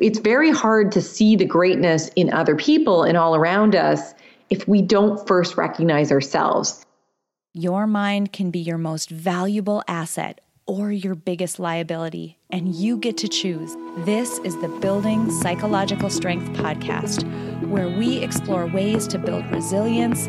it's very hard to see the greatness in other people and all around us if we don't first recognize ourselves. Your mind can be your most valuable asset or your biggest liability, and you get to choose. This is the Building Psychological Strength podcast, where we explore ways to build resilience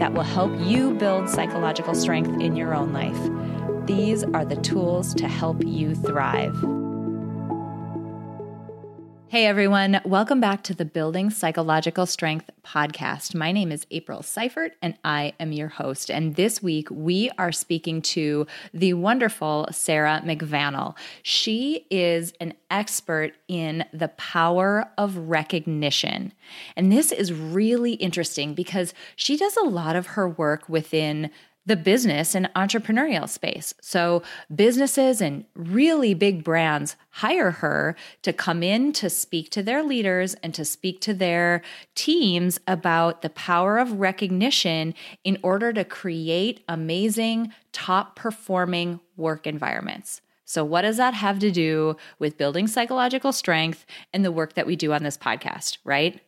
that will help you build psychological strength in your own life. These are the tools to help you thrive. Hey everyone, welcome back to the Building Psychological Strength podcast. My name is April Seifert and I am your host. And this week we are speaking to the wonderful Sarah McVanel. She is an expert in the power of recognition. And this is really interesting because she does a lot of her work within the business and entrepreneurial space. So, businesses and really big brands hire her to come in to speak to their leaders and to speak to their teams about the power of recognition in order to create amazing, top performing work environments. So, what does that have to do with building psychological strength and the work that we do on this podcast, right?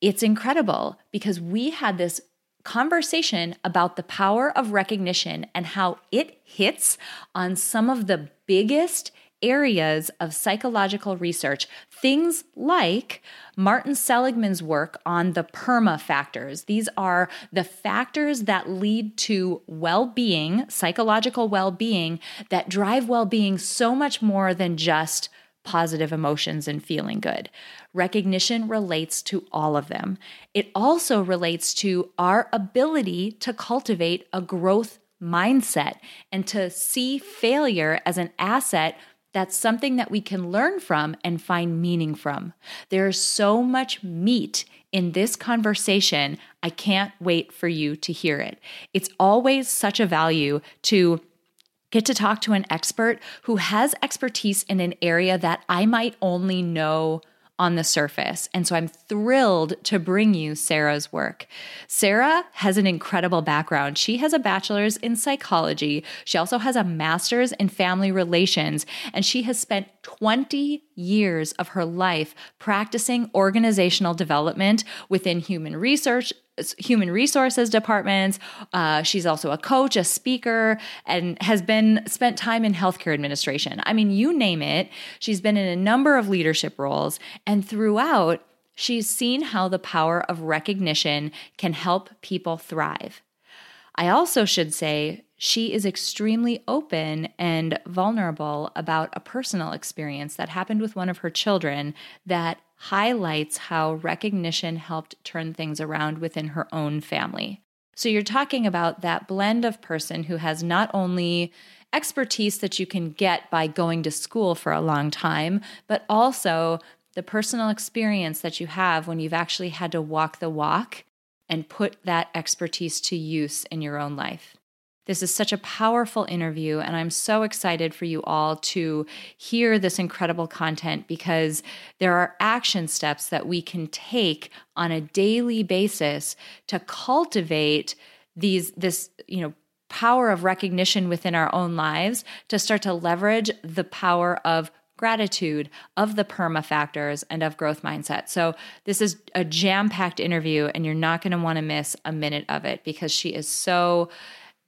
It's incredible because we had this conversation about the power of recognition and how it hits on some of the biggest areas of psychological research, things like Martin Seligman's work on the PERMA factors. These are the factors that lead to well being, psychological well being, that drive well being so much more than just positive emotions and feeling good. Recognition relates to all of them. It also relates to our ability to cultivate a growth mindset and to see failure as an asset that's something that we can learn from and find meaning from. There's so much meat in this conversation. I can't wait for you to hear it. It's always such a value to get to talk to an expert who has expertise in an area that I might only know on the surface. And so I'm thrilled to bring you Sarah's work. Sarah has an incredible background. She has a bachelor's in psychology. She also has a master's in family relations, and she has spent 20 years of her life practicing organizational development within human research human resources departments. Uh, she's also a coach, a speaker, and has been spent time in healthcare administration. I mean, you name it. She's been in a number of leadership roles, and throughout, she's seen how the power of recognition can help people thrive. I also should say she is extremely open and vulnerable about a personal experience that happened with one of her children that highlights how recognition helped turn things around within her own family. So you're talking about that blend of person who has not only expertise that you can get by going to school for a long time, but also the personal experience that you have when you've actually had to walk the walk and put that expertise to use in your own life. This is such a powerful interview, and I'm so excited for you all to hear this incredible content because there are action steps that we can take on a daily basis to cultivate these this you know power of recognition within our own lives to start to leverage the power of gratitude, of the PERMA factors, and of growth mindset. So, this is a jam packed interview, and you're not going to want to miss a minute of it because she is so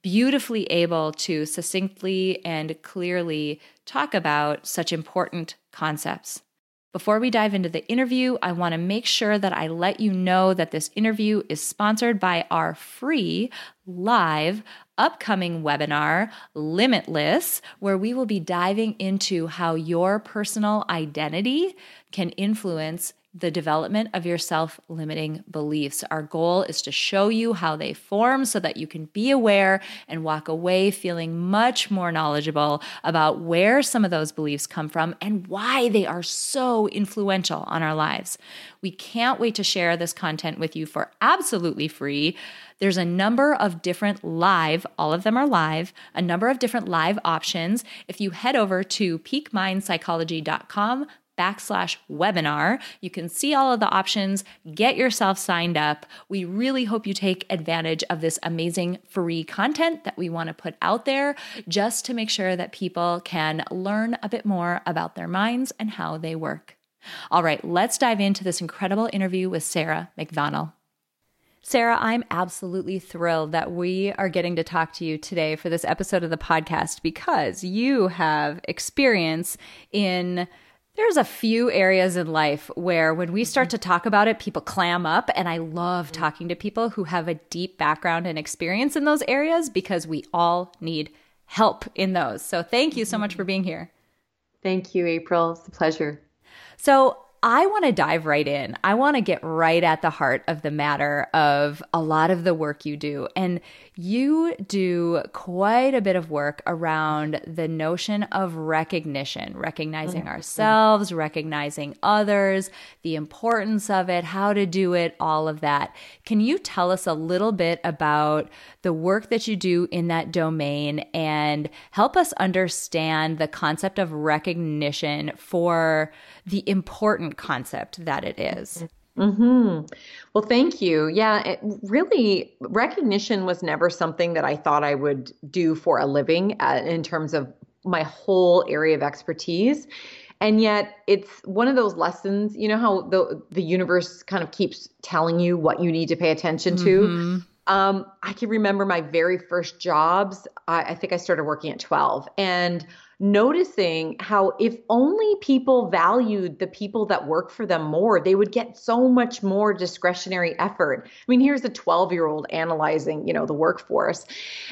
beautifully able to succinctly and clearly talk about such important concepts. Before we dive into the interview, I want to make sure that I let you know that this interview is sponsored by our free live upcoming webinar, Limitless, where we will be diving into how your personal identity can influence the development of your self limiting beliefs. Our goal is to show you how they form so that you can be aware and walk away feeling much more knowledgeable about where some of those beliefs come from and why they are so influential on our lives. We can't wait to share this content with you for absolutely free. There's a number of different live, all of them are live, a number of different live options. If you head over to peakmindpsychology.com backslash webinar. You can see all of the options, get yourself signed up. We really hope you take advantage of this amazing free content that we want to put out there just to make sure that people can learn a bit more about their minds and how they work. All right, let's dive into this incredible interview with Sarah McVanel. Sarah, I'm absolutely thrilled that we are getting to talk to you today for this episode of the podcast because you have experience in there's a few areas in life where when we start to talk about it, people clam up. And I love talking to people who have a deep background and experience in those areas because we all need help in those. So thank you so much for being here. Thank you, April. It's a pleasure. So I want to dive right in. I want to get right at the heart of the matter of a lot of the work you do. And you do quite a bit of work around the notion of recognition, recognizing mm-hmm. ourselves, recognizing others, the importance of it, how to do it, all of that. Can you tell us a little bit about the work that you do in that domain and help us understand the concept of recognition for the important concept that it is. Hmm. Well, thank you. Yeah, it, really, recognition was never something that I thought I would do for a living uh, in terms of my whole area of expertise. And yet, it's one of those lessons. You know how the the universe kind of keeps telling you what you need to pay attention to. Mm-hmm. Um, I can remember my very first jobs. I, I think I started working at twelve, and noticing how if only people valued the people that work for them more, they would get so much more discretionary effort. I mean, here's a 12-year-old analyzing, you know, the workforce.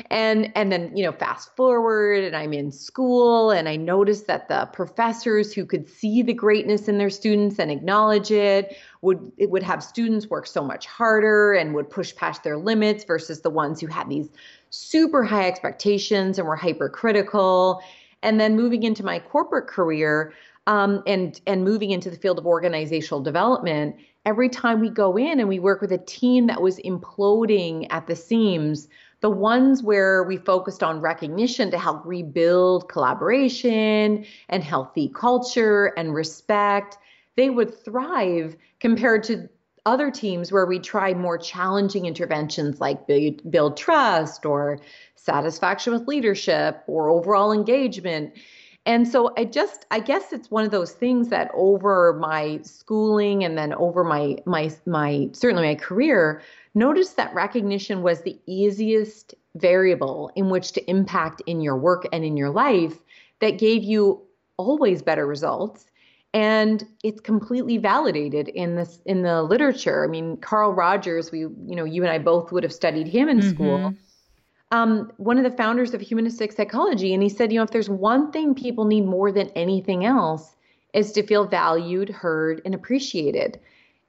And and then, you know, fast forward and I'm in school and I noticed that the professors who could see the greatness in their students and acknowledge it would it would have students work so much harder and would push past their limits versus the ones who had these super high expectations and were hypercritical and then moving into my corporate career um, and and moving into the field of organizational development every time we go in and we work with a team that was imploding at the seams the ones where we focused on recognition to help rebuild collaboration and healthy culture and respect they would thrive compared to other teams where we try more challenging interventions like build, build trust or satisfaction with leadership or overall engagement. And so I just I guess it's one of those things that over my schooling and then over my my my certainly my career noticed that recognition was the easiest variable in which to impact in your work and in your life that gave you always better results and it's completely validated in this in the literature i mean carl rogers we you know you and i both would have studied him in mm-hmm. school um, one of the founders of humanistic psychology, and he said, you know, if there's one thing people need more than anything else, is to feel valued, heard, and appreciated.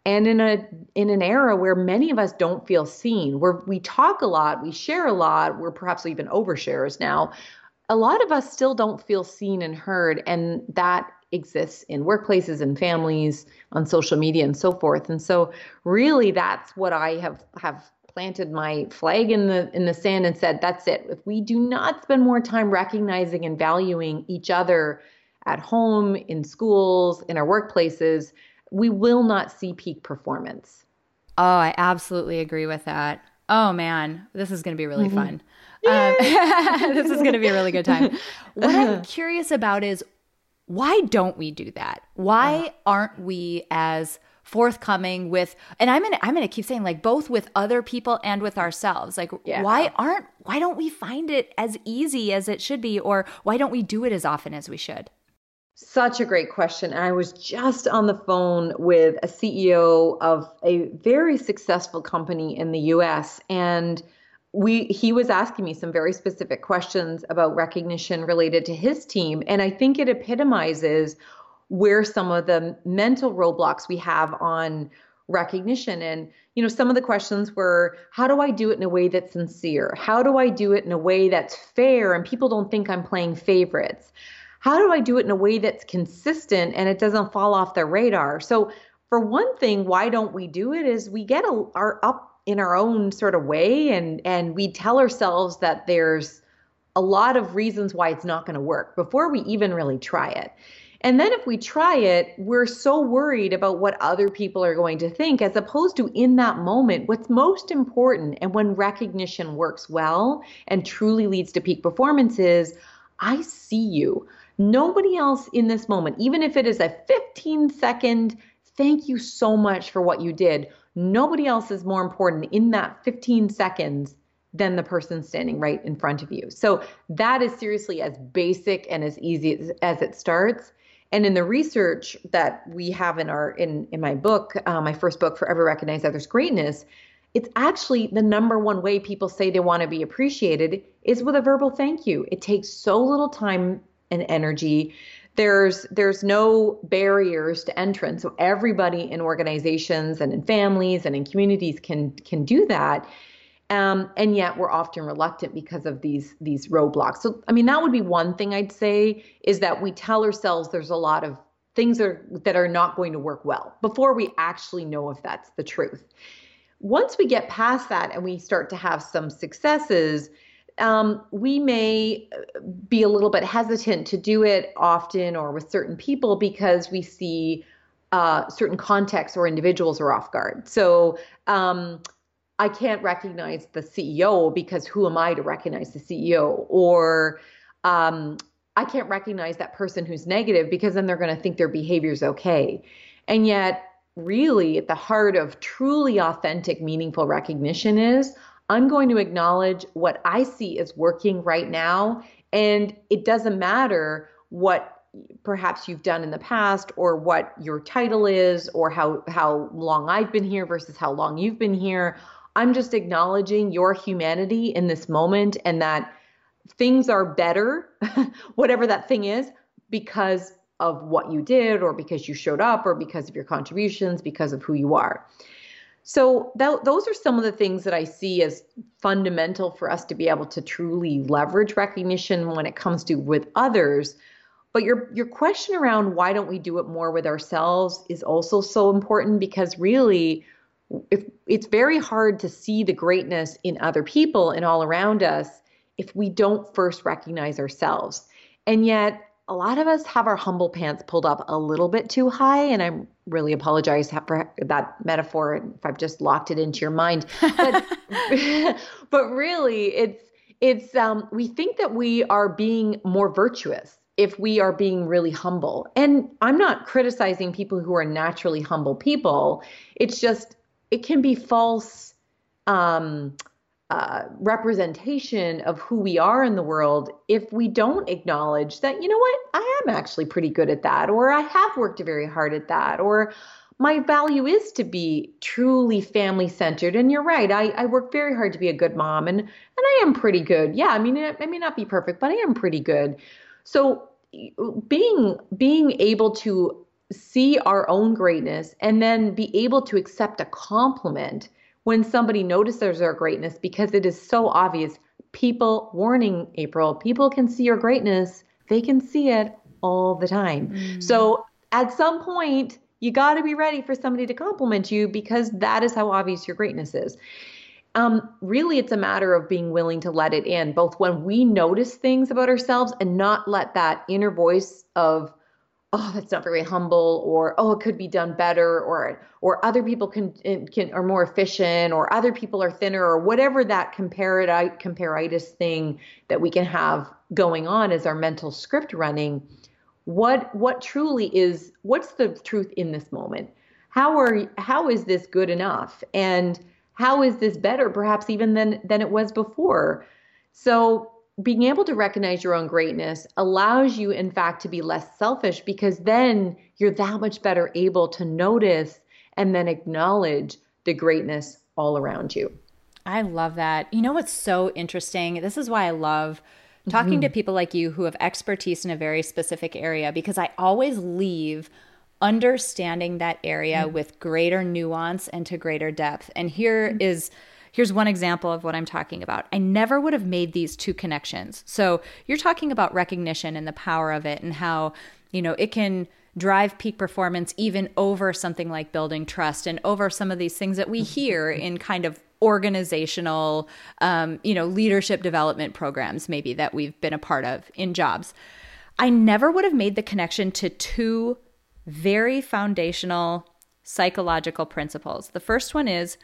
And in a in an era where many of us don't feel seen, where we talk a lot, we share a lot, we're perhaps even oversharers now. A lot of us still don't feel seen and heard, and that exists in workplaces and families, on social media, and so forth. And so, really, that's what I have have planted my flag in the in the sand and said that's it. If we do not spend more time recognizing and valuing each other at home in schools in our workplaces we will not see peak performance. Oh i absolutely agree with that. Oh man this is going to be really mm-hmm. fun. Um, this is going to be a really good time. What i'm curious about is why don't we do that why uh. aren't we as forthcoming with and i'm gonna i'm gonna keep saying like both with other people and with ourselves like yeah. why aren't why don't we find it as easy as it should be or why don't we do it as often as we should such a great question. And I was just on the phone with a CEO of a very successful company in the US and we he was asking me some very specific questions about recognition related to his team. And I think it epitomizes where some of the mental roadblocks we have on recognition. And you know some of the questions were how do i do it in a way that's sincere? How do i do it in a way that's fair and people don't think i'm playing favorites? How do i do it in a way that's consistent and it doesn't fall off their radar? So for one thing why don't we do it is we get a, our up in our own sort of way and and we tell ourselves that there's a lot of reasons why it's not going to work before we even really try it and then if we try it, we're so worried about what other people are going to think, as opposed to in that moment, what's most important and when recognition works well and truly leads to peak performance is I see you. Nobody else in this moment, even if it is a 15 second, thank you so much for what you did. Nobody else is more important in that 15 seconds than the person standing right in front of you. So that is seriously as basic and as easy as, as it starts. And in the research that we have in our in in my book, uh, my first book, Forever Recognize Others' Greatness, it's actually the number one way people say they want to be appreciated is with a verbal thank you. It takes so little time and energy. There's there's no barriers to entrance. So everybody in organizations and in families and in communities can can do that. Um, and yet we're often reluctant because of these these roadblocks. So I mean that would be one thing I'd say is that we tell ourselves there's a lot of things are, that are not going to work well before we actually know if that's the truth. Once we get past that and we start to have some successes, um, we may be a little bit hesitant to do it often or with certain people because we see uh, certain contexts or individuals are off guard. So um, I can't recognize the CEO because who am I to recognize the CEO? Or um, I can't recognize that person who's negative because then they're going to think their behavior is okay. And yet, really, at the heart of truly authentic, meaningful recognition is I'm going to acknowledge what I see is working right now. And it doesn't matter what perhaps you've done in the past or what your title is or how how long I've been here versus how long you've been here I'm just acknowledging your humanity in this moment and that things are better, whatever that thing is, because of what you did or because you showed up or because of your contributions, because of who you are. So th- those are some of the things that I see as fundamental for us to be able to truly leverage recognition when it comes to with others. But your your question around why don't we do it more with ourselves is also so important because really if it's very hard to see the greatness in other people and all around us if we don't first recognize ourselves. And yet, a lot of us have our humble pants pulled up a little bit too high. And I really apologize for that metaphor if I've just locked it into your mind. But, but really, it's it's um, we think that we are being more virtuous if we are being really humble. And I'm not criticizing people who are naturally humble people. It's just it can be false um, uh, representation of who we are in the world if we don't acknowledge that, you know what, I am actually pretty good at that, or I have worked very hard at that, or my value is to be truly family centered. And you're right, I, I work very hard to be a good mom, and and I am pretty good. Yeah, I mean, I may not be perfect, but I am pretty good. So being being able to see our own greatness and then be able to accept a compliment when somebody notices our greatness because it is so obvious. People, warning, April, people can see your greatness, they can see it all the time. Mm. So at some point, you got to be ready for somebody to compliment you because that is how obvious your greatness is. Um, really, it's a matter of being willing to let it in, both when we notice things about ourselves and not let that inner voice of oh that's not very humble or oh it could be done better or or other people can can are more efficient or other people are thinner or whatever that comparati- comparitis thing that we can have going on as our mental script running what what truly is what's the truth in this moment? How are how is this good enough? And how is this better perhaps even than than it was before? So being able to recognize your own greatness allows you, in fact, to be less selfish because then you're that much better able to notice and then acknowledge the greatness all around you. I love that. You know what's so interesting? This is why I love talking mm-hmm. to people like you who have expertise in a very specific area because I always leave understanding that area mm-hmm. with greater nuance and to greater depth. And here mm-hmm. is here's one example of what I'm talking about. I never would have made these two connections. So, you're talking about recognition and the power of it and how, you know, it can drive peak performance even over something like building trust and over some of these things that we hear in kind of organizational, um, you know, leadership development programs, maybe that we've been a part of in jobs. I never would have made the connection to two very foundational psychological principles. The first one is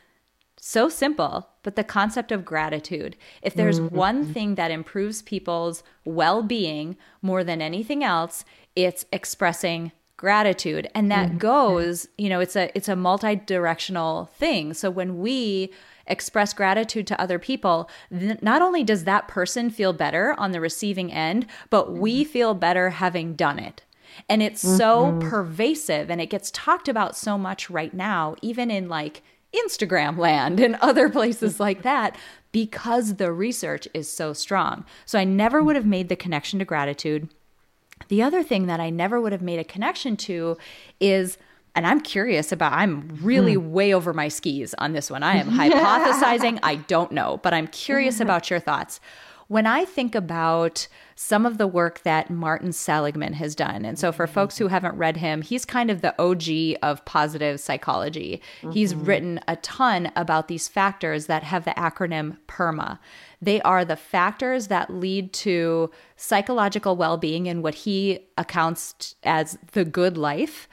so simple, but the concept of gratitude. If there's mm-hmm. one thing that improves people's well being more than anything else, it's expressing gratitude and that mm-hmm. goes you know it's a it's a multi-directional thing so when we express gratitude to other people, th- not only does that person feel better on the receiving end, but we mm-hmm. feel better having done it. And it's mm-hmm. so pervasive and it gets talked about so much right now, even in like Instagram land and other places like that, because the research is so strong. So I never would have made the connection to gratitude. The other thing that I never would have made a connection to is and I'm curious about, I'm really hmm. way over my skis on this one. I am hypothesizing. I don't know, but I'm curious about your thoughts. When I think about some of the work that Martin Seligman has done, and so for folks who haven't read him, he's kind of the OG of positive psychology. Mm-hmm. He's written a ton about these factors that have the acronym PERMA. They are the factors that lead to psychological well being and what he accounts as the good life.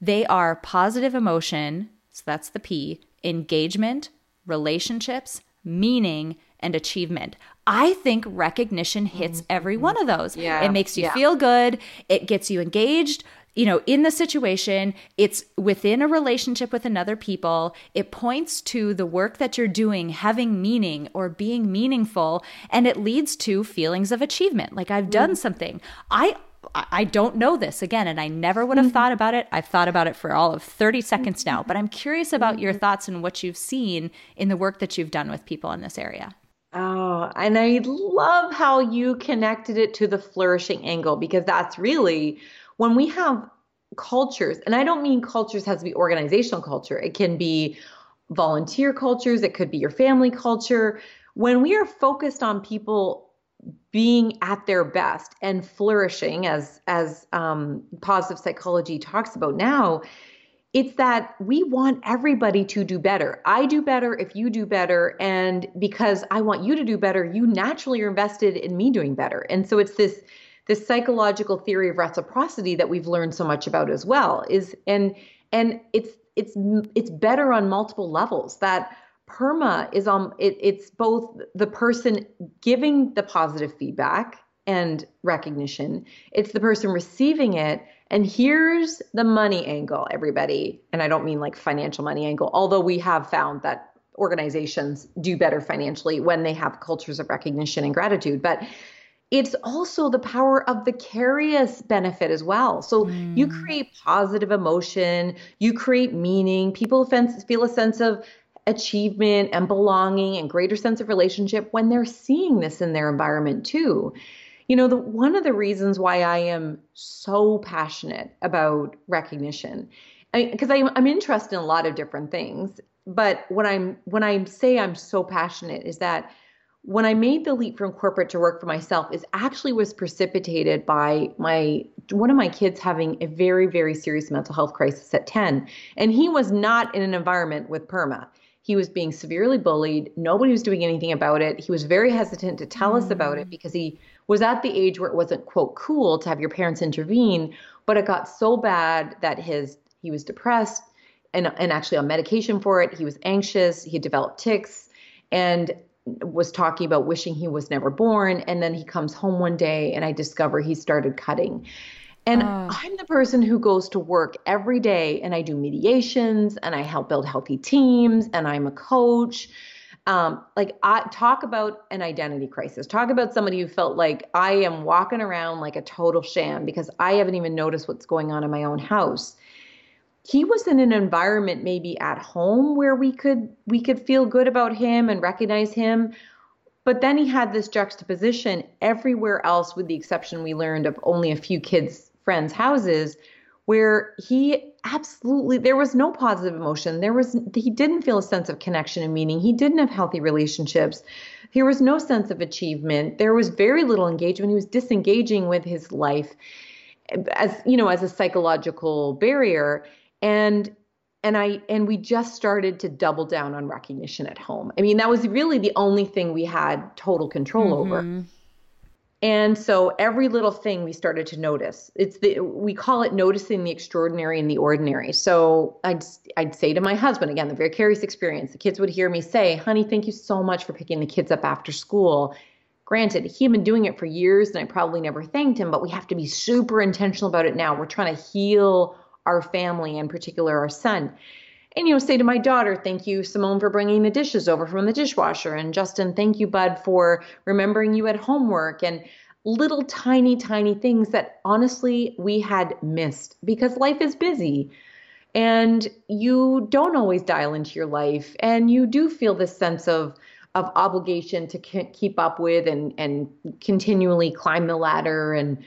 They are positive emotion, so that's the P, engagement, relationships, meaning, and achievement. I think recognition hits mm-hmm. every one of those. Yeah. It makes you yeah. feel good, it gets you engaged, you know, in the situation, it's within a relationship with another people. It points to the work that you're doing having meaning or being meaningful, and it leads to feelings of achievement. Like I've done mm. something. I I don't know this again, and I never would have mm-hmm. thought about it. I've thought about it for all of 30 seconds now, but I'm curious about your mm-hmm. thoughts and what you've seen in the work that you've done with people in this area. Oh, and I love how you connected it to the flourishing angle because that's really when we have cultures, and I don't mean cultures has to be organizational culture, it can be volunteer cultures, it could be your family culture. When we are focused on people being at their best and flourishing as as um, positive psychology talks about now it's that we want everybody to do better. I do better if you do better. And because i want you to do better you naturally are invested in me doing better. And so it's this this psychological theory of reciprocity that we've learned so much about as well is and and it's it's it's better on multiple levels that PERMA is on it, it's both the person giving the positive feedback and recognition, it's the person receiving it. And here's the money angle, everybody. And I don't mean like financial money angle, although we have found that organizations do better financially when they have cultures of recognition and gratitude. But it's also the power of the carious benefit as well. So mm. you create positive emotion, you create meaning, people feel a sense of achievement and belonging and greater sense of relationship when they're seeing this in their environment too. You know, the, one of the reasons why I am so passionate about recognition, because I'm, I'm interested in a lot of different things, but when I'm when I say I'm so passionate is that when I made the leap from corporate to work for myself is actually was precipitated by my one of my kids having a very very serious mental health crisis at 10 and he was not in an environment with perma he was being severely bullied. Nobody was doing anything about it. He was very hesitant to tell us about it mm. because he was at the age where it wasn't quote cool to have your parents intervene, but it got so bad that his he was depressed and and actually on medication for it. He was anxious, he developed tics and was talking about wishing he was never born and then he comes home one day and I discover he started cutting. And uh. I'm the person who goes to work every day and I do mediations and I help build healthy teams and I'm a coach. Um, like I talk about an identity crisis. Talk about somebody who felt like I am walking around like a total sham because I haven't even noticed what's going on in my own house. He was in an environment maybe at home where we could we could feel good about him and recognize him But then he had this juxtaposition everywhere else, with the exception we learned of only a few kids' friends' houses, where he absolutely there was no positive emotion there was he didn't feel a sense of connection and meaning he didn't have healthy relationships there was no sense of achievement there was very little engagement he was disengaging with his life as you know as a psychological barrier and and I and we just started to double down on recognition at home. I mean, that was really the only thing we had total control mm-hmm. over. And so every little thing we started to notice. It's the we call it noticing the extraordinary in the ordinary. So I'd I'd say to my husband again, the very curious experience. The kids would hear me say, "Honey, thank you so much for picking the kids up after school." Granted, he had been doing it for years and I probably never thanked him, but we have to be super intentional about it now. We're trying to heal our family, in particular our son. And, you know, say to my daughter, thank you, Simone, for bringing the dishes over from the dishwasher. And Justin, thank you, Bud, for remembering you had homework. And little tiny, tiny things that honestly we had missed because life is busy and you don't always dial into your life and you do feel this sense of of obligation to keep up with and and continually climb the ladder and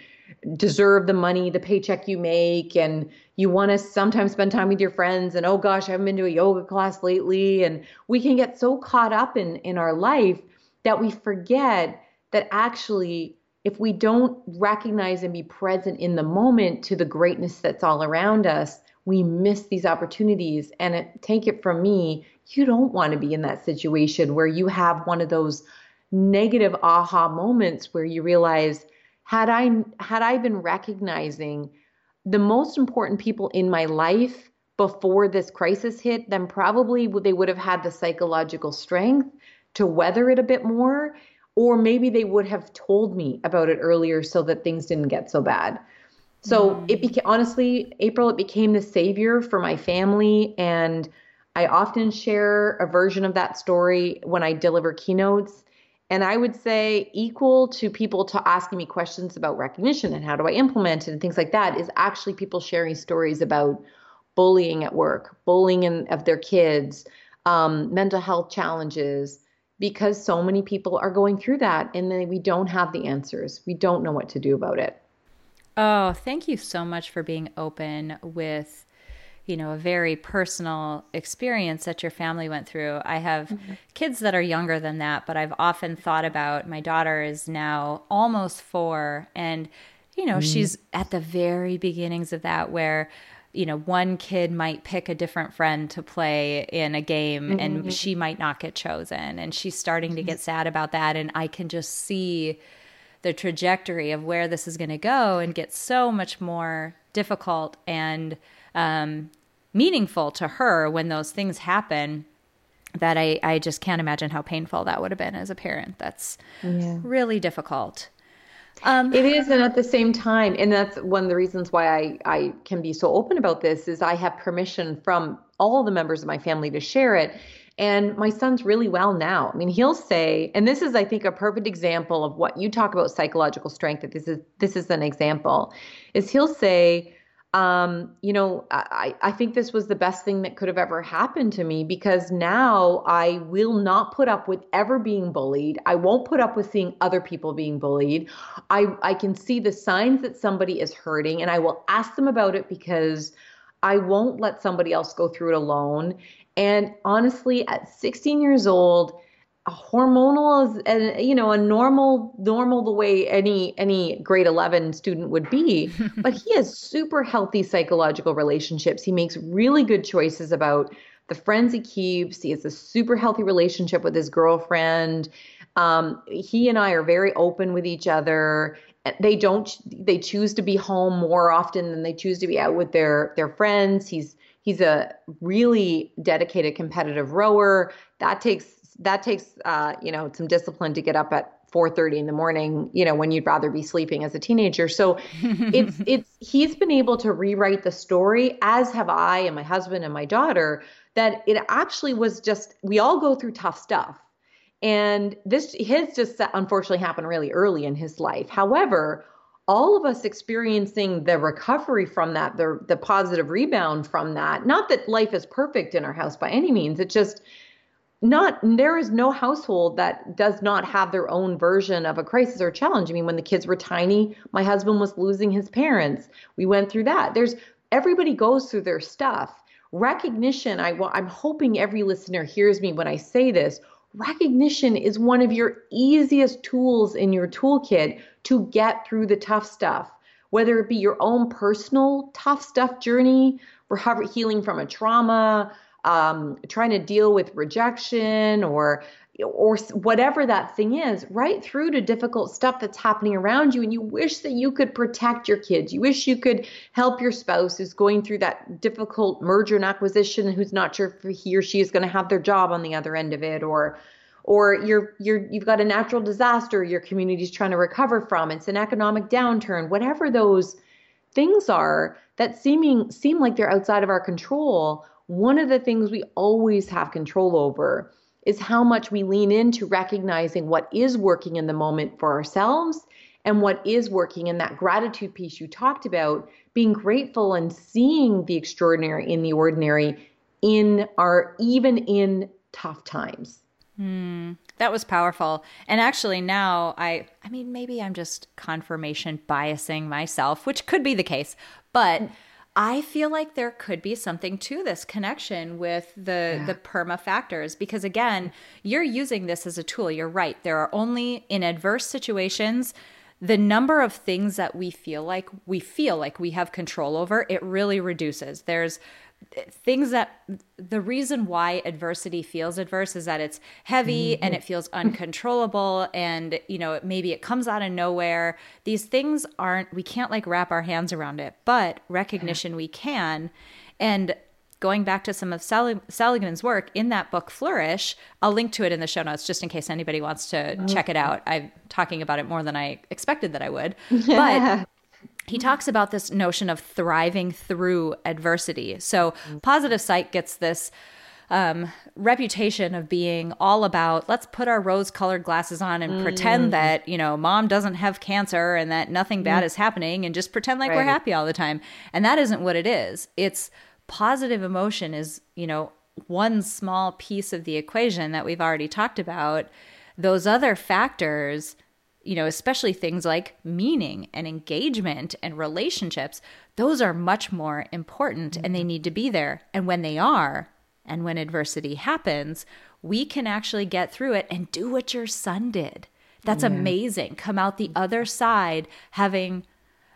deserve the money, the paycheck you make, and you want to sometimes spend time with your friends. And oh gosh, I haven't been to a yoga class lately. And we can get so caught up in in our life that we forget that actually, if we don't recognize and be present in the moment to the greatness that's all around us, we miss these opportunities. And it, take it from me, you don't want to be in that situation where you have one of those negative aha moments where you realize had I had I been recognizing the most important people in my life before this crisis hit, then probably they would have had the psychological strength to weather it a bit more, or maybe they would have told me about it earlier so that things didn't get so bad. So mm. it became honestly, April, it became the savior for my family. And I often share a version of that story when I deliver keynotes. And I would say equal to people to asking me questions about recognition and how do I implement it and things like that is actually people sharing stories about bullying at work, bullying in, of their kids, um, mental health challenges, because so many people are going through that and we don't have the answers. We don't know what to do about it. Oh, thank you so much for being open with you know, a very personal experience that your family went through. I have mm-hmm. kids that are younger than that, but I've often thought about my daughter is now almost four, and, you know, mm. she's at the very beginnings of that where, you know, one kid might pick a different friend to play in a game mm-hmm. and she might not get chosen. And she's starting mm-hmm. to get sad about that. And I can just see the trajectory of where this is going to go and get so much more difficult and um, meaningful to her when those things happen that I, I just can't imagine how painful that would have been as a parent. That's yeah. really difficult. Um, it is, and at the same time, and that's one of the reasons why I, I can be so open about this is I have permission from all the members of my family to share it. And my son's really well now. I mean, he'll say, and this is, I think, a perfect example of what you talk about psychological strength. That this is this is an example, is he'll say, um, you know, I, I think this was the best thing that could have ever happened to me because now I will not put up with ever being bullied. I won't put up with seeing other people being bullied. I, I can see the signs that somebody is hurting and I will ask them about it because I won't let somebody else go through it alone. And honestly, at 16 years old, hormonal as you know a normal normal the way any any grade 11 student would be. But he has super healthy psychological relationships. He makes really good choices about the friends he keeps. He has a super healthy relationship with his girlfriend. Um, he and i are very open with each other. They don't they choose to be home more often than they choose to be out with their their friends. He's he's a really dedicated competitive rower. That takes that takes uh, you know some discipline to get up at 4:30 in the morning, you know, when you'd rather be sleeping as a teenager. So it's it's he's been able to rewrite the story as have I and my husband and my daughter that it actually was just we all go through tough stuff. And this his just unfortunately happened really early in his life. However, all of us experiencing the recovery from that, the the positive rebound from that. Not that life is perfect in our house by any means. It just not there is no household that does not have their own version of a crisis or challenge. I mean, when the kids were tiny, my husband was losing his parents. We went through that. There's everybody goes through their stuff. Recognition, I I'm hoping every listener hears me when I say this. Recognition is one of your easiest tools in your toolkit to get through the tough stuff, whether it be your own personal tough stuff journey, recovery healing from a trauma, um, trying to deal with rejection or or whatever that thing is, right through to difficult stuff that's happening around you. And you wish that you could protect your kids. You wish you could help your spouse who's going through that difficult merger and acquisition, who's not sure if he or she is going to have their job on the other end of it, or or you're you're you've got a natural disaster your community's trying to recover from. It's an economic downturn, whatever those things are that seeming seem like they're outside of our control one of the things we always have control over is how much we lean into recognizing what is working in the moment for ourselves and what is working in that gratitude piece you talked about, being grateful and seeing the extraordinary in the ordinary in our even in tough times. Hmm, that was powerful. And actually now I I mean maybe I'm just confirmation biasing myself, which could be the case. But I feel like there could be something to this connection with the yeah. the perma factors because again, you're using this as a tool. You're right. There are only in adverse situations the number of things that we feel like we feel like we have control over, it really reduces. There's things that the reason why adversity feels adverse is that it's heavy mm-hmm. and it feels uncontrollable and you know maybe it comes out of nowhere these things aren't we can't like wrap our hands around it but recognition we can and going back to some of Sal- Seligman's work in that book Flourish, I'll link to it in the show notes just in case anybody wants to oh. check it out. I'm talking about it more than I expected that I would. Yeah. But he talks about this notion of thriving through adversity. So, positive psych gets this um, reputation of being all about let's put our rose colored glasses on and mm. pretend that, you know, mom doesn't have cancer and that nothing bad mm. is happening and just pretend like right. we're happy all the time. And that isn't what it is. It's positive emotion is, you know, one small piece of the equation that we've already talked about. Those other factors you know, especially things like meaning and engagement and relationships, those are much more important and they mm-hmm. need to be there. And when they are, and when adversity happens, we can actually get through it and do what your son did. That's yeah. amazing. Come out the other side having,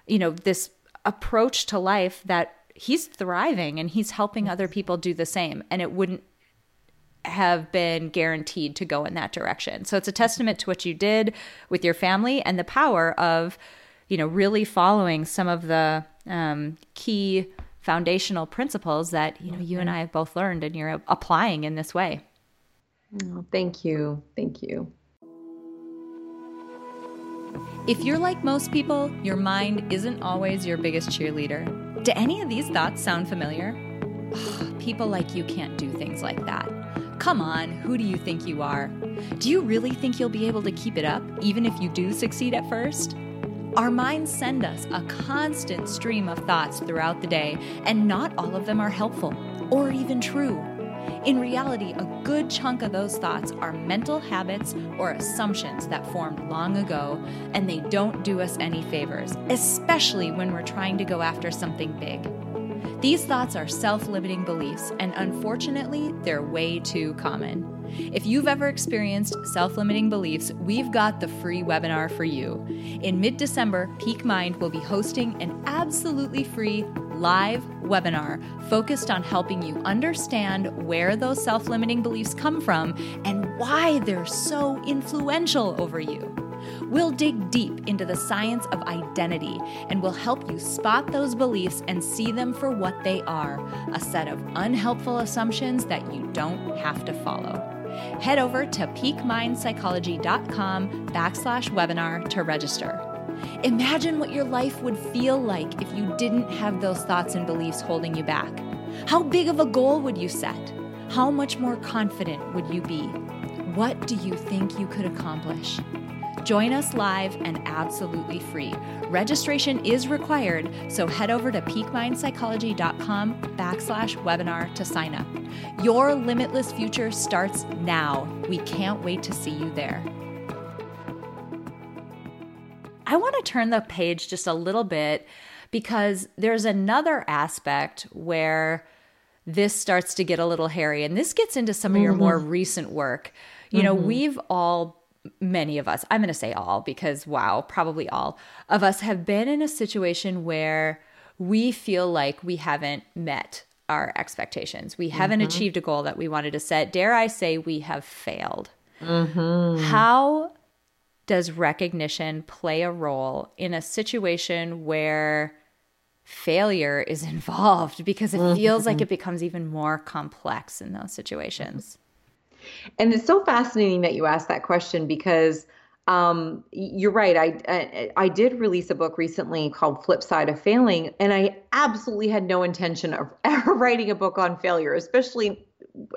you know, this approach to life that he's thriving and he's helping other people do the same. And it wouldn't have been guaranteed to go in that direction. So it's a testament to what you did with your family and the power of, you know, really following some of the um, key foundational principles that you know you and I have both learned and you're applying in this way. Oh, thank you. Thank you. If you're like most people, your mind isn't always your biggest cheerleader. Do any of these thoughts sound familiar? People like you can't do things like that. Come on, who do you think you are? Do you really think you'll be able to keep it up, even if you do succeed at first? Our minds send us a constant stream of thoughts throughout the day, and not all of them are helpful or even true. In reality, a good chunk of those thoughts are mental habits or assumptions that formed long ago, and they don't do us any favors, especially when we're trying to go after something big. These thoughts are self limiting beliefs, and unfortunately, they're way too common. If you've ever experienced self limiting beliefs, we've got the free webinar for you. In mid December, Peak Mind will be hosting an absolutely free live webinar focused on helping you understand where those self limiting beliefs come from and why they're so influential over you. We'll dig deep into the science of identity and we'll help you spot those beliefs and see them for what they are a set of unhelpful assumptions that you don't have to follow. Head over to peakmindpsychology.com backslash webinar to register. Imagine what your life would feel like if you didn't have those thoughts and beliefs holding you back. How big of a goal would you set? How much more confident would you be? What do you think you could accomplish? Join us live and absolutely free. Registration is required, so head over to peakmindpsychology.com backslash webinar to sign up. Your limitless future starts now. We can't wait to see you there. I want to turn the page just a little bit because there's another aspect where this starts to get a little hairy. And this gets into some of your more mm-hmm. recent work. You mm-hmm. know, we've all, many of us, I'm going to say all because wow, probably all of us have been in a situation where we feel like we haven't met our expectations. We haven't mm-hmm. achieved a goal that we wanted to set. Dare I say, we have failed. Mm-hmm. How does recognition play a role in a situation where failure is involved because it feels like mm-hmm. it becomes even more complex in those situations. And it's so fascinating that you asked that question because um, you're right. I, I, I did release a book recently called Flip Side of Failing, and I absolutely had no intention of ever writing a book on failure, especially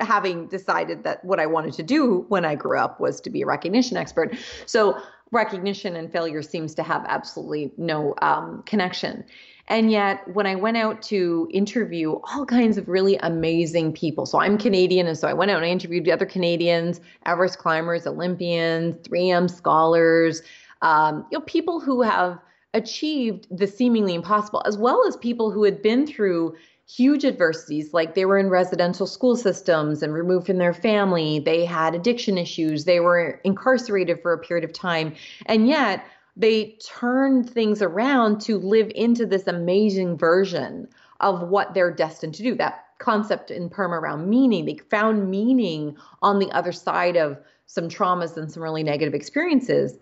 having decided that what I wanted to do when I grew up was to be a recognition expert. So recognition and failure seems to have absolutely no um, connection. And yet, when I went out to interview all kinds of really amazing people, so I'm Canadian, and so I went out and I interviewed other Canadians, Everest climbers, Olympians, 3M scholars, um, you know, people who have achieved the seemingly impossible, as well as people who had been through huge adversities, like they were in residential school systems and removed from their family, they had addiction issues, they were incarcerated for a period of time, and yet they turned things around to live into this amazing version of what they're destined to do. That concept in PERMA around meaning, they found meaning on the other side of some traumas and some really negative experiences.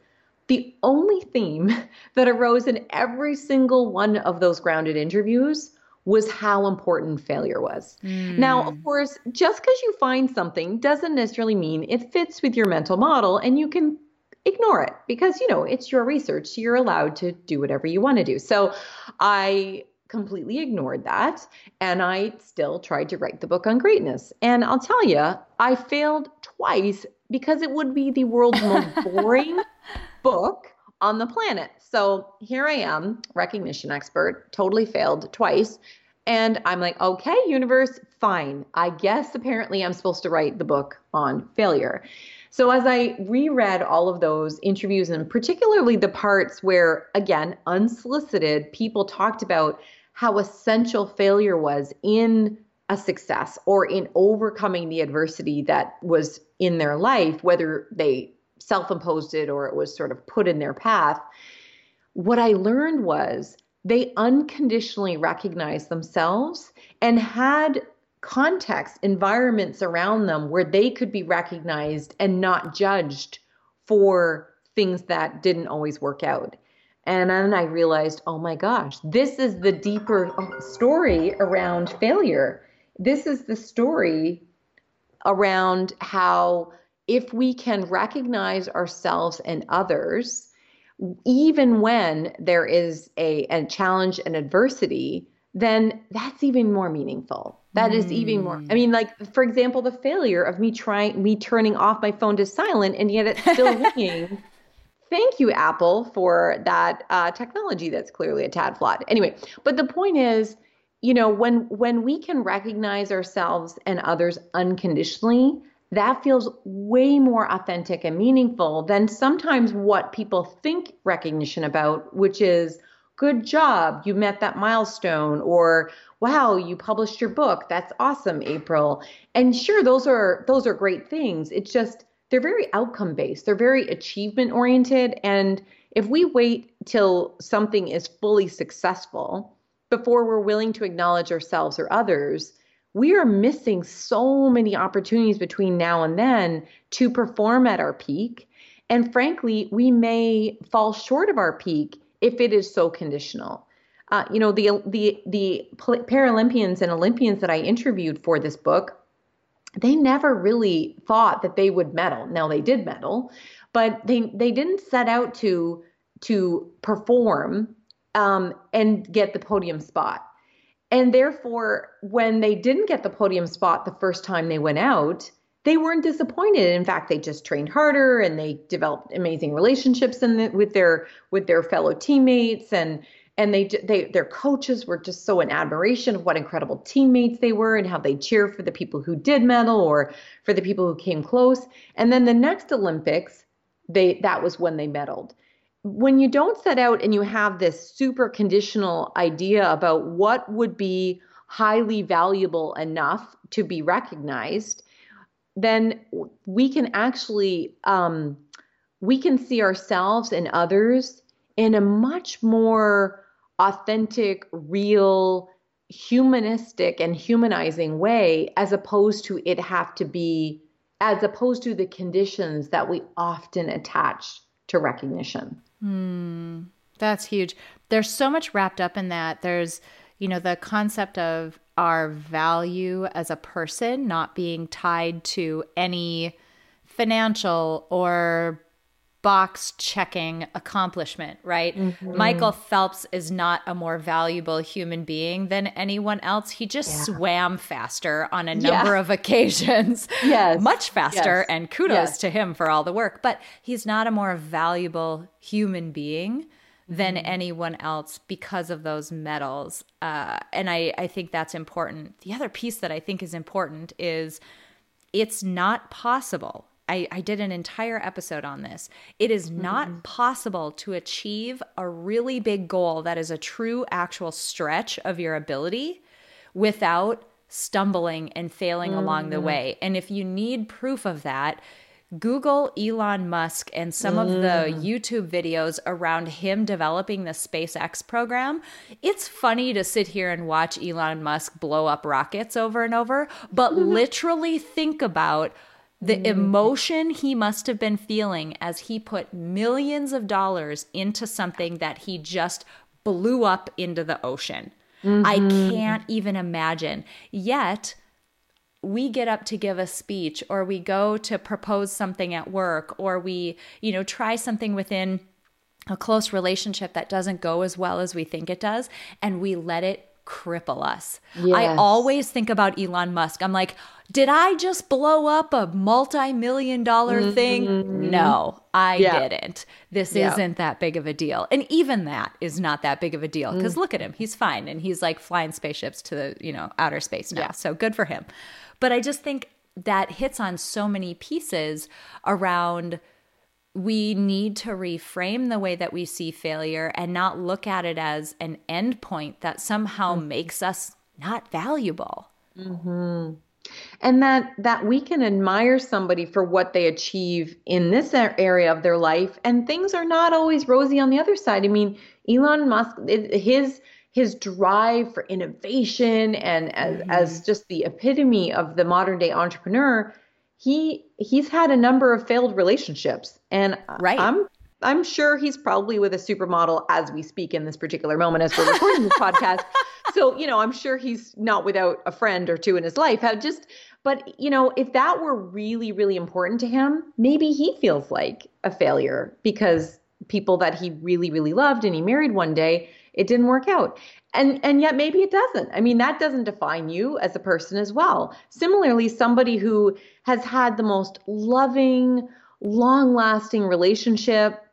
The only theme that arose in every single one of those grounded interviews was how important failure was. Mm. Now, of course, just because you find something doesn't necessarily mean it fits with your mental model and you can ignore it because you know it's your research so you're allowed to do whatever you want to do so i completely ignored that and i still tried to write the book on greatness and i'll tell you i failed twice because it would be the world's most boring book on the planet so here i am recognition expert totally failed twice and i'm like okay universe fine i guess apparently i'm supposed to write the book on failure so as I reread all of those interviews and particularly the parts where, again, unsolicited, people talked about how essential failure was in a success or in overcoming the adversity that was in their life, whether they self imposed it or it was sort of put in their path. What I learned was they unconditionally recognized themselves and had context, environments around them where they could be recognized and not judged for things that didn't always work out. And then I realized, oh my gosh, this is the deeper story around failure. This is the story around how if we can recognize ourselves and others, even when there is a, a challenge and adversity, then that's even more meaningful. That mm. is even more. I mean, like for example, the failure of me trying me turning off my phone to silent and yet it's still ringing. Thank you, Apple, for that uh, technology that's clearly a tad flawed. Anyway, but the point is, you know, when when we can recognize ourselves and others unconditionally, that feels way more authentic and meaningful than sometimes what people think recognition about, which is good job, you met that milestone, or wow, you published your book. That's awesome, April. And sure, those are those are great things. It's just they're very outcome based. They're very achievement oriented and if we wait till something is fully successful before we're willing to acknowledge ourselves or others, we are missing so many opportunities between now and then to perform at our peak. And frankly, we may fall short of our peak if it is so conditional. Uh, you know, the the the Paralympians and Olympians that I interviewed for this book, they never really thought that they would medal. Now they did medal, but they they didn't set out to to perform um, and get the podium spot. And therefore, when they didn't get the podium spot the first time they went out, they weren't disappointed. In fact, they just trained harder and they developed amazing relationships the, with their with their fellow teammates and and they they their coaches were just so in admiration of what incredible teammates they were and how they cheer for the people who did medal or for the people who came close. And then the next Olympics, they that was when they medaled. When you don't set out and you have this super conditional idea about what would be highly valuable enough to be recognized, then we can actually um, we can see ourselves and others in a much more authentic, real, humanistic, and humanizing way, as opposed to it have to be, as opposed to the conditions that we often attach to recognition. Mm, that's huge. There's so much wrapped up in that. There's, you know, the concept of our value as a person not being tied to any financial or box checking accomplishment, right? Mm-hmm. Michael Phelps is not a more valuable human being than anyone else. He just yeah. swam faster on a number yeah. of occasions. Yes. Much faster. Yes. And kudos yes. to him for all the work. But he's not a more valuable human being than mm-hmm. anyone else because of those medals. Uh, and I, I think that's important. The other piece that I think is important is it's not possible. I, I did an entire episode on this. It is not mm-hmm. possible to achieve a really big goal that is a true, actual stretch of your ability without stumbling and failing mm-hmm. along the mm-hmm. way. And if you need proof of that, Google Elon Musk and some mm. of the mm. YouTube videos around him developing the SpaceX program. It's funny to sit here and watch Elon Musk blow up rockets over and over, but literally think about the mm. emotion he must have been feeling as he put millions of dollars into something that he just blew up into the ocean. Mm-hmm. I can't even imagine. Yet, we get up to give a speech or we go to propose something at work or we, you know, try something within a close relationship that doesn't go as well as we think it does and we let it cripple us. Yes. I always think about Elon Musk. I'm like, did I just blow up a multi-million dollar mm-hmm. thing? No, I yeah. didn't. This yeah. isn't that big of a deal. And even that is not that big of a deal because mm. look at him. He's fine and he's like flying spaceships to the, you know, outer space now. Yeah. So good for him. But I just think that hits on so many pieces around we need to reframe the way that we see failure and not look at it as an endpoint that somehow mm-hmm. makes us not valuable. Mm-hmm. And that that we can admire somebody for what they achieve in this area of their life, and things are not always rosy on the other side. I mean, Elon Musk, his his drive for innovation and as, mm-hmm. as just the epitome of the modern day entrepreneur he he's had a number of failed relationships and right. i'm i'm sure he's probably with a supermodel as we speak in this particular moment as we're recording this podcast so you know i'm sure he's not without a friend or two in his life. Have just but you know if that were really really important to him maybe he feels like a failure because people that he really really loved and he married one day it didn't work out. And and yet maybe it doesn't. I mean that doesn't define you as a person as well. Similarly somebody who has had the most loving long lasting relationship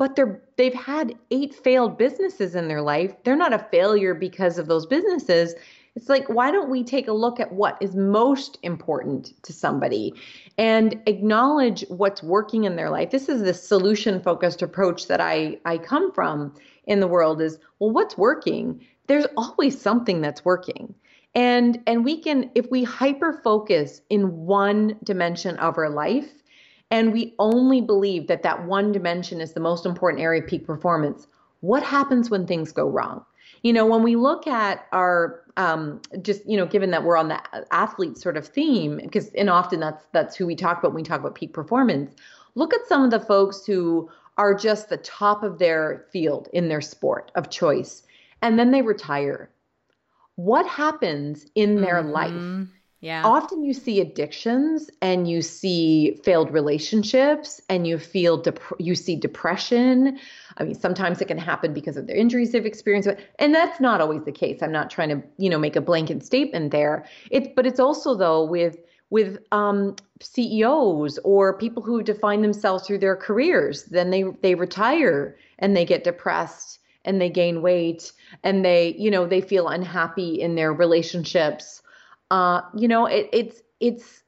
but they're they've had eight failed businesses in their life. They're not a failure because of those businesses. It's like why don't we take a look at what is most important to somebody and acknowledge what's working in their life? This is the solution focused approach that i i come from in the world is well what's working? There's always something that's working. And and we can if we hyper focus in one dimension of our life and we only believe that that one dimension is the most important area of peak performance what happens when things go wrong you know when we look at our um, just you know given that we're on the athlete sort of theme because and often that's that's who we talk about when we talk about peak performance look at some of the folks who are just the top of their field in their sport of choice and then they retire. What happens in their mm-hmm. life? Yeah. Often you see addictions and you see failed relationships and you feel dep- you see depression. I mean, sometimes it can happen because of the injuries they've experienced, and that's not always the case. I'm not trying to, you know, make a blanket statement there. It's but it's also though with with um, CEOs or people who define themselves through their careers. Then they they retire and they get depressed and they gain weight and they you know they feel unhappy in their relationships. Uh, you know it, it's it's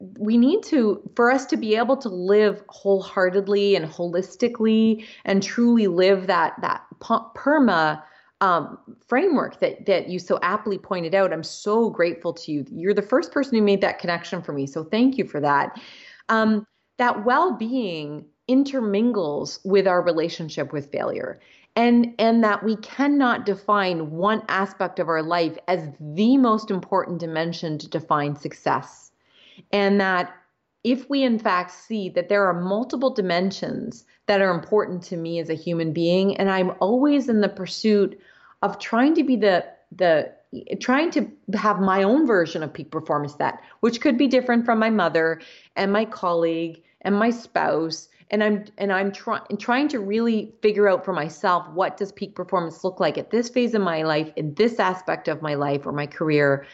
we need to for us to be able to live wholeheartedly and holistically and truly live that that perma um, framework that that you so aptly pointed out. I'm so grateful to you. You're the first person who made that connection for me, so thank you for that. Um, that well-being intermingles with our relationship with failure and and that we cannot define one aspect of our life as the most important dimension to define success. And that if we in fact see that there are multiple dimensions that are important to me as a human being and i'm always in the pursuit of trying to be the the trying to have my own version of peak performance that which could be different from my mother and my colleague and my spouse and i'm and i'm trying trying to really figure out for myself what does peak performance look like at this phase of my life in this aspect of my life or my career?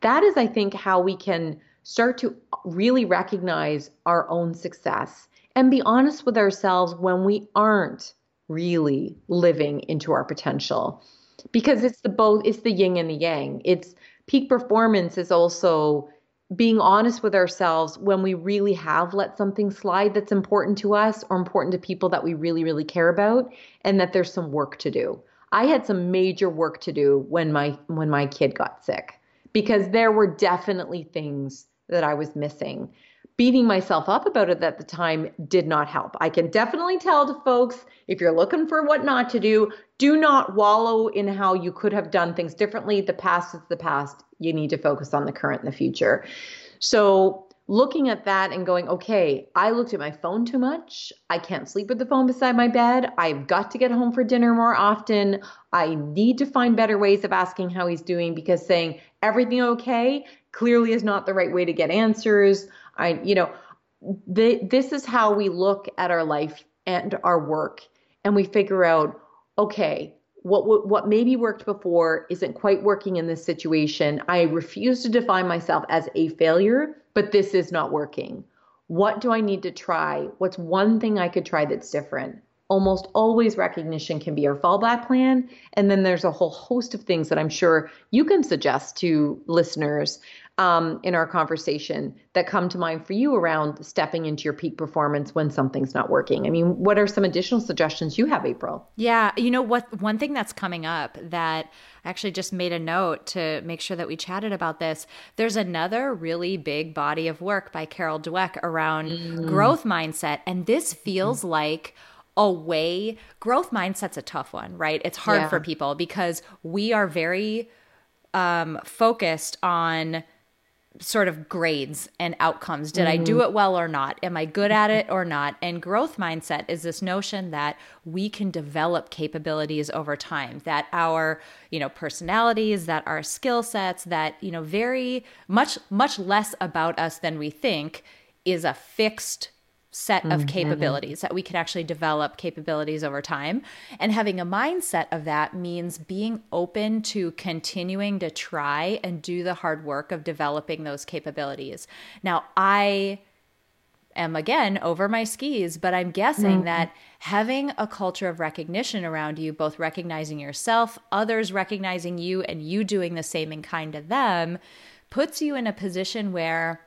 That is i think how we can start to really recognize our own success and be honest with ourselves when we aren't really living into our potential. Because it's the both it's the yin and the yang. It's peak performance is also being honest with ourselves when we really have let something slide that's important to us or important to people that we really really care about and that there's some work to do i had some major work to do when my when my kid got sick because there were definitely things that i was missing beating myself up about it at the time did not help. I can definitely tell to folks if you're looking for what not to do, do not wallow in how you could have done things differently. The past is the past. You need to focus on the current and the future. So, looking at that and going, okay, I looked at my phone too much. I can't sleep with the phone beside my bed. I've got to get home for dinner more often. I need to find better ways of asking how he's doing because saying everything okay clearly is not the right way to get answers. I, you know, the, this is how we look at our life and our work, and we figure out, okay, what what maybe worked before isn't quite working in this situation. I refuse to define myself as a failure, but this is not working. What do I need to try? What's one thing I could try that's different? Almost always recognition can be our fallback plan. And then there's a whole host of things that I'm sure you can suggest to listeners um, in our conversation that come to mind for you around stepping into your peak performance when something's not working? I mean, what are some additional suggestions you have, April? Yeah, you know what? One thing that's coming up that I actually just made a note to make sure that we chatted about this. There's another really big body of work by Carol Dweck around mm. growth mindset, and this feels mm. like a way growth mindset's a tough one right it's hard yeah. for people because we are very um, focused on sort of grades and outcomes. Did mm-hmm. I do mm-hmm. it well or not? Am I good at it or not? And growth mindset is this notion that we can develop capabilities over time, that our, you know, personalities, that our skill sets, that, you know, very much much less about us than we think is a fixed set of mm-hmm. capabilities that we can actually develop capabilities over time and having a mindset of that means being open to continuing to try and do the hard work of developing those capabilities now i am again over my skis but i'm guessing mm-hmm. that having a culture of recognition around you both recognizing yourself others recognizing you and you doing the same in kind to them puts you in a position where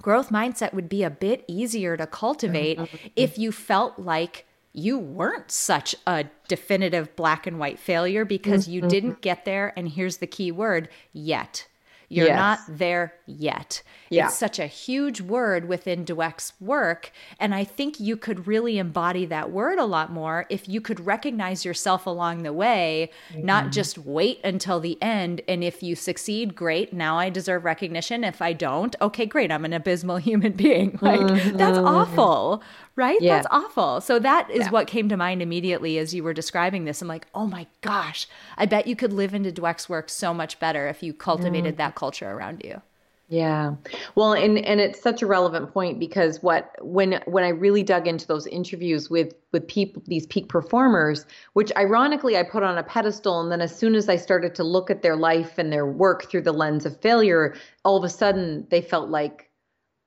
growth mindset would be a bit easier to cultivate mm-hmm. if you felt like you weren't such a definitive black and white failure because you mm-hmm. didn't get there. And here's the key word yet. You're yes. not there yet. Yeah. It's such a huge word within Dweck's work. And I think you could really embody that word a lot more if you could recognize yourself along the way, mm-hmm. not just wait until the end. And if you succeed, great. Now I deserve recognition. If I don't, okay, great. I'm an abysmal human being. Like, mm-hmm. that's awful, right? Yeah. That's awful. So that is yeah. what came to mind immediately as you were describing this. I'm like, oh my gosh, I bet you could live into Dweck's work so much better if you cultivated mm. that culture around you. Yeah. Well, and and it's such a relevant point because what when when I really dug into those interviews with with people these peak performers, which ironically I put on a pedestal and then as soon as I started to look at their life and their work through the lens of failure, all of a sudden they felt like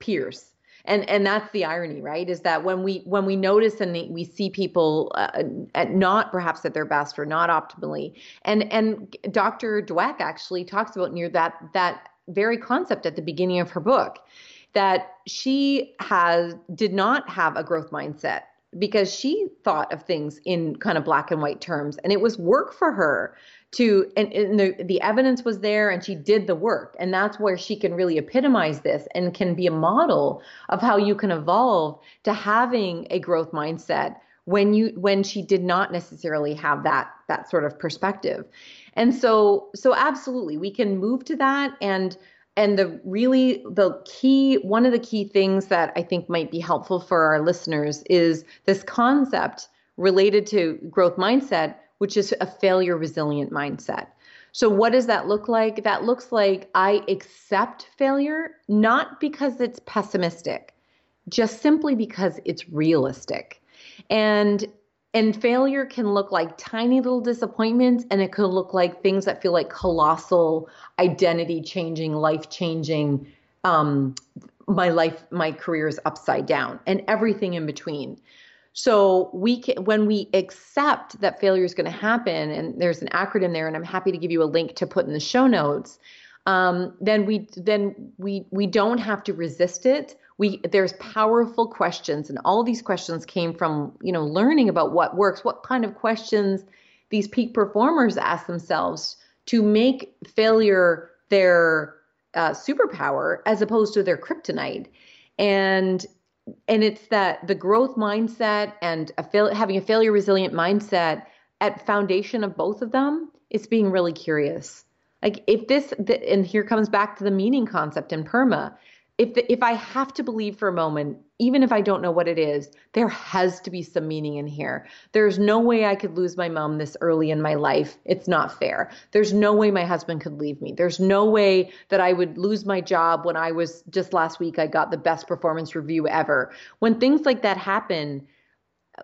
peers. And and that's the irony, right? Is that when we when we notice and we see people uh, at not perhaps at their best or not optimally, and and Dr. Dweck actually talks about near that that very concept at the beginning of her book that she has did not have a growth mindset because she thought of things in kind of black and white terms and it was work for her to and, and, the, the evidence was there and she did the work. And that's where she can really epitomize this and can be a model of how you can evolve to having a growth mindset when you when she did not necessarily have that that sort of perspective. And so so absolutely we can move to that. And and the really the key one of the key things that i think might be helpful for our listeners is this concept related to growth mindset which is a failure resilient mindset. So what does that look like? That looks like i accept failure not because it's pessimistic just simply because it's realistic. And and failure can look like tiny little disappointments and it could look like things that feel like colossal identity changing life changing um, my life my career is upside down and everything in between so we can when we accept that failure is going to happen and there's an acronym there and i'm happy to give you a link to put in the show notes um, then we then we we don't have to resist it. We there's powerful questions and all these questions came from you know learning about what works what kind of questions these peak performers ask themselves to make failure their uh, superpower as opposed to their kryptonite. And and it's that the growth mindset and a fail, having a failure resilient mindset at foundation of both of them is being really curious. Like if this and here comes back to the meaning concept in perma if the, if I have to believe for a moment, even if I don't know what it is, there has to be some meaning in here. There's no way I could lose my mom this early in my life. It's not fair. There's no way my husband could leave me. There's no way that I would lose my job when I was just last week I got the best performance review ever. When things like that happen,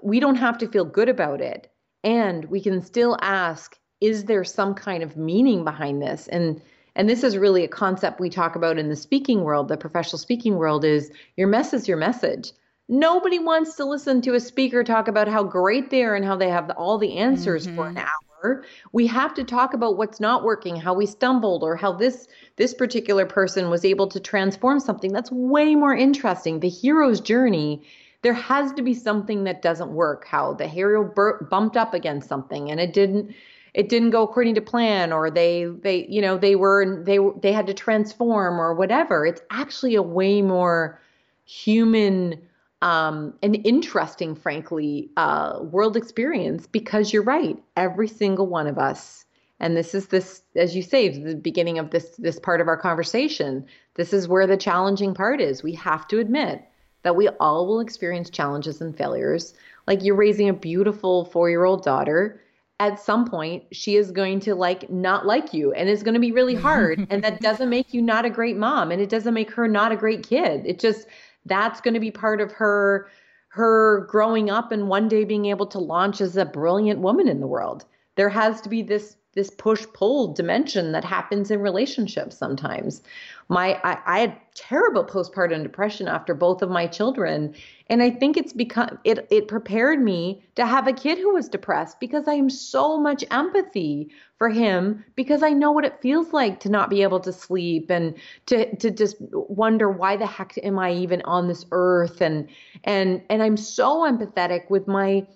we don't have to feel good about it. And we can still ask, is there some kind of meaning behind this? And and this is really a concept we talk about in the speaking world, the professional speaking world is your mess is your message. Nobody wants to listen to a speaker talk about how great they are and how they have all the answers mm-hmm. for an mm-hmm. hour. We have to talk about what's not working, how we stumbled or how this this particular person was able to transform something. That's way more interesting. The hero's journey there has to be something that doesn't work how the hero bur- bumped up against something and it didn't it didn't go according to plan or they they you know they were they they had to transform or whatever. It's actually a way more human um, and interesting frankly uh, world experience because you're right every single one of us and this is this as you say the beginning of this this part of our conversation this is where the challenging part is. We have to admit that we all will experience challenges and failures. Like you're raising a beautiful 4-year-old daughter at some point she is going to like not like you and it's going to be really hard and that doesn't make you not a great mom and it doesn't make her not a great kid. It just that's going to be part of her her growing up and one day being able to launch as a brilliant woman in the world. There has to be this this push pull dimension that happens in relationships sometimes. My I, I, had terrible postpartum depression after both of my children, and I think it's become it it prepared me to have a kid who was depressed because I am so much empathy for him because I know what it feels like to not be able to sleep and to to just wonder why the heck am I even on this earth and and and I'm so empathetic with my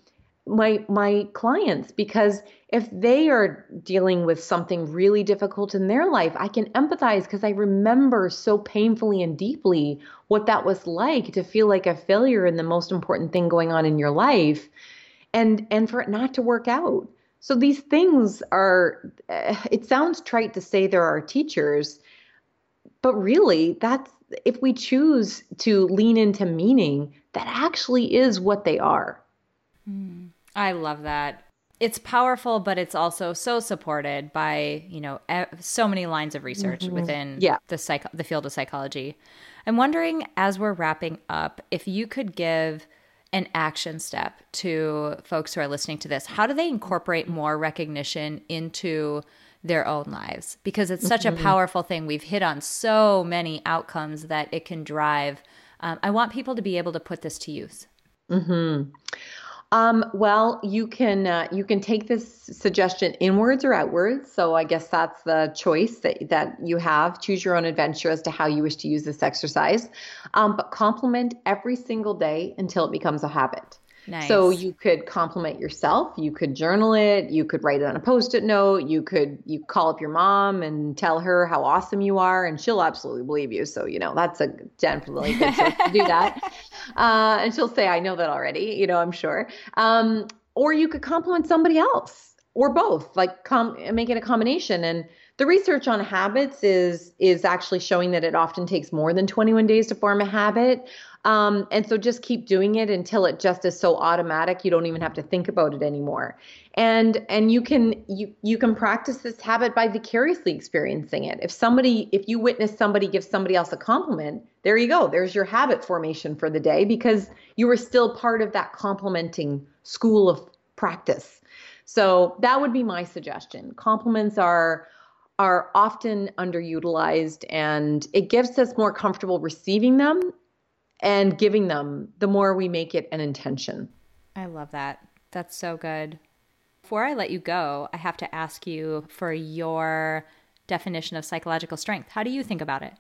my my clients because if they are dealing with something really difficult in their life i can empathize because i remember so painfully and deeply what that was like to feel like a failure in the most important thing going on in your life and and for it not to work out so these things are it sounds trite to say there are teachers but really that's if we choose to lean into meaning that actually is what they are mm. I love that. it's powerful, but it's also so supported by you know so many lines of research mm-hmm. within yeah. the psych the field of psychology. I'm wondering, as we're wrapping up, if you could give an action step to folks who are listening to this. How do they incorporate more recognition into their own lives? Because it's such mm-hmm. a powerful thing. We've hit on so many outcomes that it can drive. Um, I want people to be able to put this to use. Mm-hmm. Um, well, you can uh, you can take this suggestion inwards or outwards. So I guess that's the choice that that you have. Choose your own adventure as to how you wish to use this exercise. Um, but compliment every single day until it becomes a habit. Nice. So you could compliment yourself, you could journal it, you could write it on a post-it note, you could you call up your mom and tell her how awesome you are and she'll absolutely believe you. So, you know, that's a definitely good to do that. Uh, and she'll say, I know that already, you know, I'm sure. Um, or you could compliment somebody else or both, like com- make it a combination. And the research on habits is is actually showing that it often takes more than 21 days to form a habit. Um, and so just keep doing it until it just is so automatic you don't even have to think about it anymore. And and you can you you can practice this habit by vicariously experiencing it. If somebody if you witness somebody give somebody else a compliment, there you go. There's your habit formation for the day because you were still part of that complimenting school of practice. So that would be my suggestion. Compliments are are often underutilized and it gives us more comfortable receiving them and giving them, the more we make it an intention. I love that. That's so good. Before I let you go, I have to ask you for your definition of psychological strength. How do you think about it?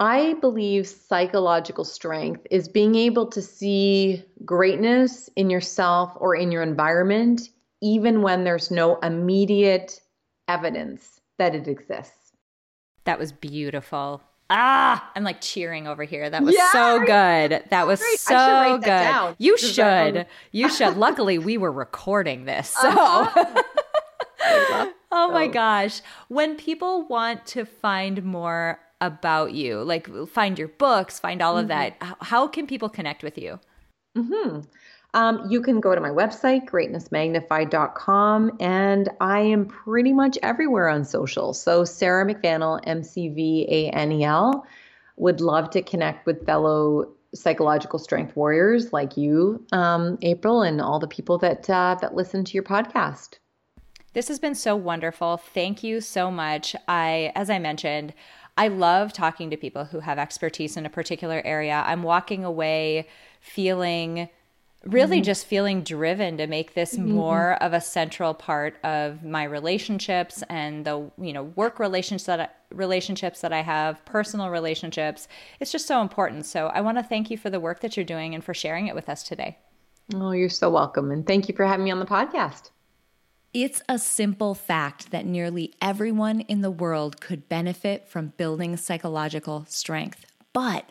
I believe psychological strength is being able to see greatness in yourself or in your environment, even when there's no immediate evidence that it exists. That was beautiful ah, I'm like cheering over here. That was so good. That was great. so good. You Does should. You should. Luckily, we were recording this. So. Uh-huh. oh my gosh. When people want to find more about you, like find your books, find all of mm-hmm. that, how can people connect with you? Mm-hmm. Um, you can go to my website, greatnessmagnified.com, and I am pretty much everywhere on social. So, Sarah McVanel, M C V A N E L, would love to connect with fellow psychological strength warriors like you, um, April, and all the people that uh, that listen to your podcast. This has been so wonderful. Thank you so much. I, as I mentioned, I love talking to people who have expertise in a particular area. I'm walking away feeling really mm-hmm. just feeling driven to make this mm-hmm. more of a central part of my relationships and the you know work relationships that I, relationships that I have personal relationships. It's just so important. So I want to thank you for the work that you're doing and for sharing it with us today. Oh you're so welcome. And thank you for having me on the podcast. It's a simple fact that nearly everyone in the world could benefit from building psychological strength. But